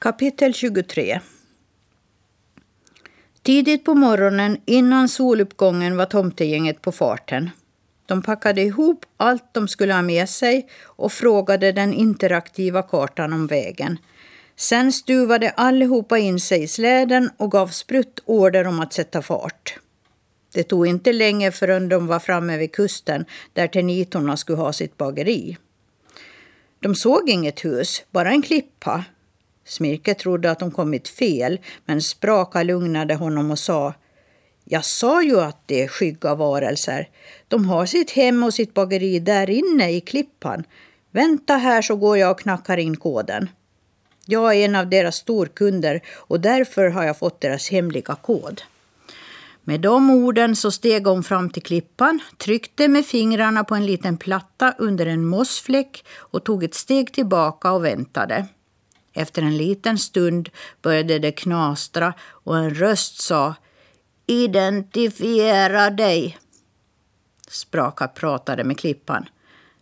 Kapitel 23 Tidigt på morgonen innan soluppgången var tomtegänget på farten. De packade ihop allt de skulle ha med sig och frågade den interaktiva kartan om vägen. Sen stuvade allihopa in sig i släden och gav sprutt order om att sätta fart. Det tog inte länge förrän de var framme vid kusten där tenitorna skulle ha sitt bageri. De såg inget hus, bara en klippa Smirke trodde att de kommit fel, men Spraka lugnade honom och sa jag sa ju att det är skygga varelser. De har sitt hem och sitt bageri där inne i klippan. Vänta här så går jag och knackar in koden. Jag är en av deras storkunder och därför har jag fått deras hemliga kod. Med de orden så steg hon fram till klippan, tryckte med fingrarna på en liten platta under en mossfläck och tog ett steg tillbaka och väntade. Efter en liten stund började det knastra och en röst sa Identifiera dig. Spraka pratade med Klippan.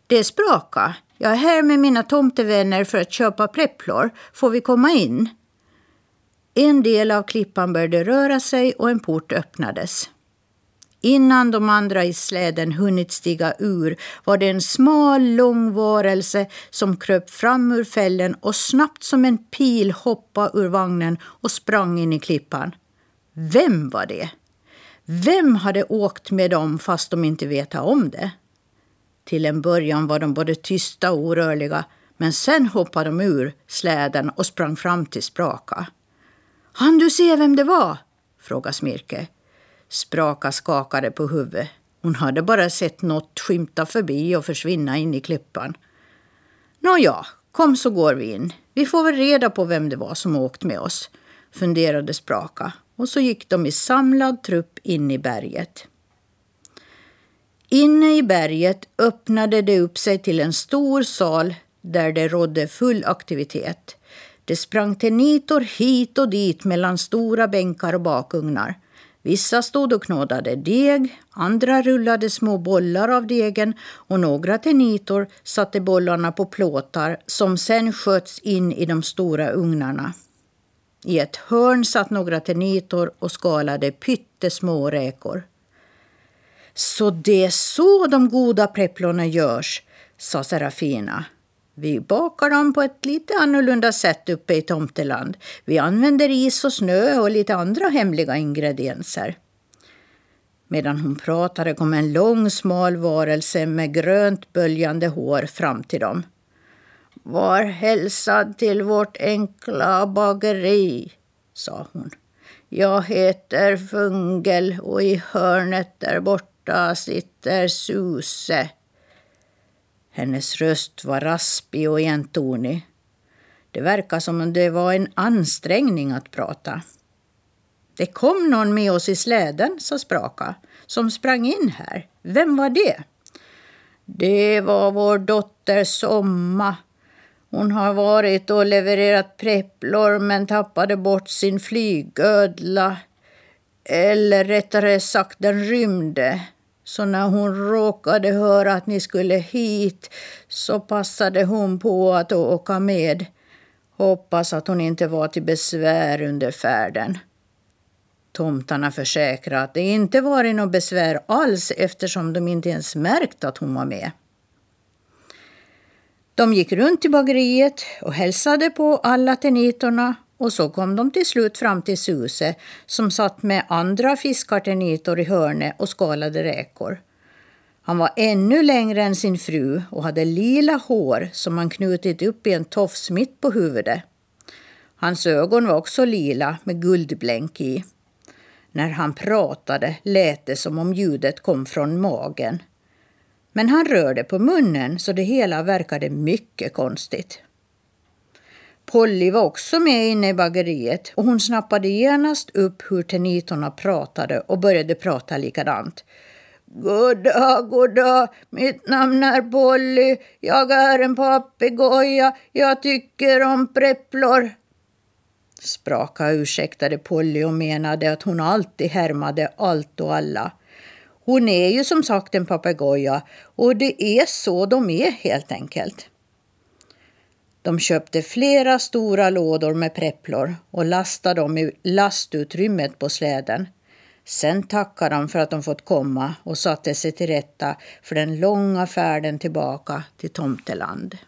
Det är Spraka. Jag är här med mina tomtevänner för att köpa präpplor. Får vi komma in? En del av klippan började röra sig och en port öppnades. Innan de andra i släden hunnit stiga ur var det en smal, lång varelse som kröp fram ur fällen och snabbt som en pil hoppade ur vagnen och sprang in i klippan. Vem var det? Vem hade åkt med dem fast de inte veta om det? Till en början var de både tysta och orörliga men sen hoppade de ur släden och sprang fram till Spraka. Han du se vem det var? frågade Smirke. Spraka skakade på huvudet. Hon hade bara sett något skymta förbi och försvinna in i klippan. Nåja, kom så går vi in. Vi får väl reda på vem det var som åkt med oss, funderade Spraka. Och så gick de i samlad trupp in i berget. Inne i berget öppnade det upp sig till en stor sal där det rådde full aktivitet. Det sprang tenitor hit och dit mellan stora bänkar och bakugnar. Vissa stod och knådade deg, andra rullade små bollar av degen och några tenitor satte bollarna på plåtar som sen sköts in i de stora ugnarna. I ett hörn satt några tenitor och skalade pyttesmå räkor. Så det är så de goda präpplorna görs, sa Serafina. Vi bakar dem på ett lite annorlunda sätt uppe i Tomteland. Vi använder is och snö och lite andra hemliga ingredienser. Medan hon pratade kom en lång smal varelse med grönt böljande hår fram till dem. Var hälsad till vårt enkla bageri, sa hon. Jag heter Fungel och i hörnet där borta sitter Suse. Hennes röst var raspig och entonig. Det verkade som om det var en ansträngning att prata. Det kom någon med oss i släden, sa Spraka, som sprang in här. Vem var det? Det var vår dotter Somma. Hon har varit och levererat prepplor men tappade bort sin flygödla. Eller rättare sagt, den rymde. Så när hon råkade höra att ni skulle hit så passade hon på att åka med. Hoppas att hon inte var till besvär under färden. Tomtarna försäkrade att det inte varit något besvär alls eftersom de inte ens märkt att hon var med. De gick runt i bageriet och hälsade på alla tenitorna och så kom de till slut fram till Suse som satt med andra fiskartenitor i hörnet och skalade räkor. Han var ännu längre än sin fru och hade lila hår som han knutit upp i en tofs mitt på huvudet. Hans ögon var också lila med guldblänk i. När han pratade lät det som om ljudet kom från magen. Men han rörde på munnen så det hela verkade mycket konstigt. Polly var också med inne i bageriet och hon snappade genast upp hur tenitorna pratade och började prata likadant. Goddag, goddag, mitt namn är Polly. Jag är en papegoja. Jag tycker om prepplor. Spraka ursäktade Polly och menade att hon alltid härmade allt och alla. Hon är ju som sagt en papegoja och det är så de är helt enkelt. De köpte flera stora lådor med prepplor och lastade dem i lastutrymmet på släden. Sen tackade de för att de fått komma och satte sig till rätta för den långa färden tillbaka till Tomteland.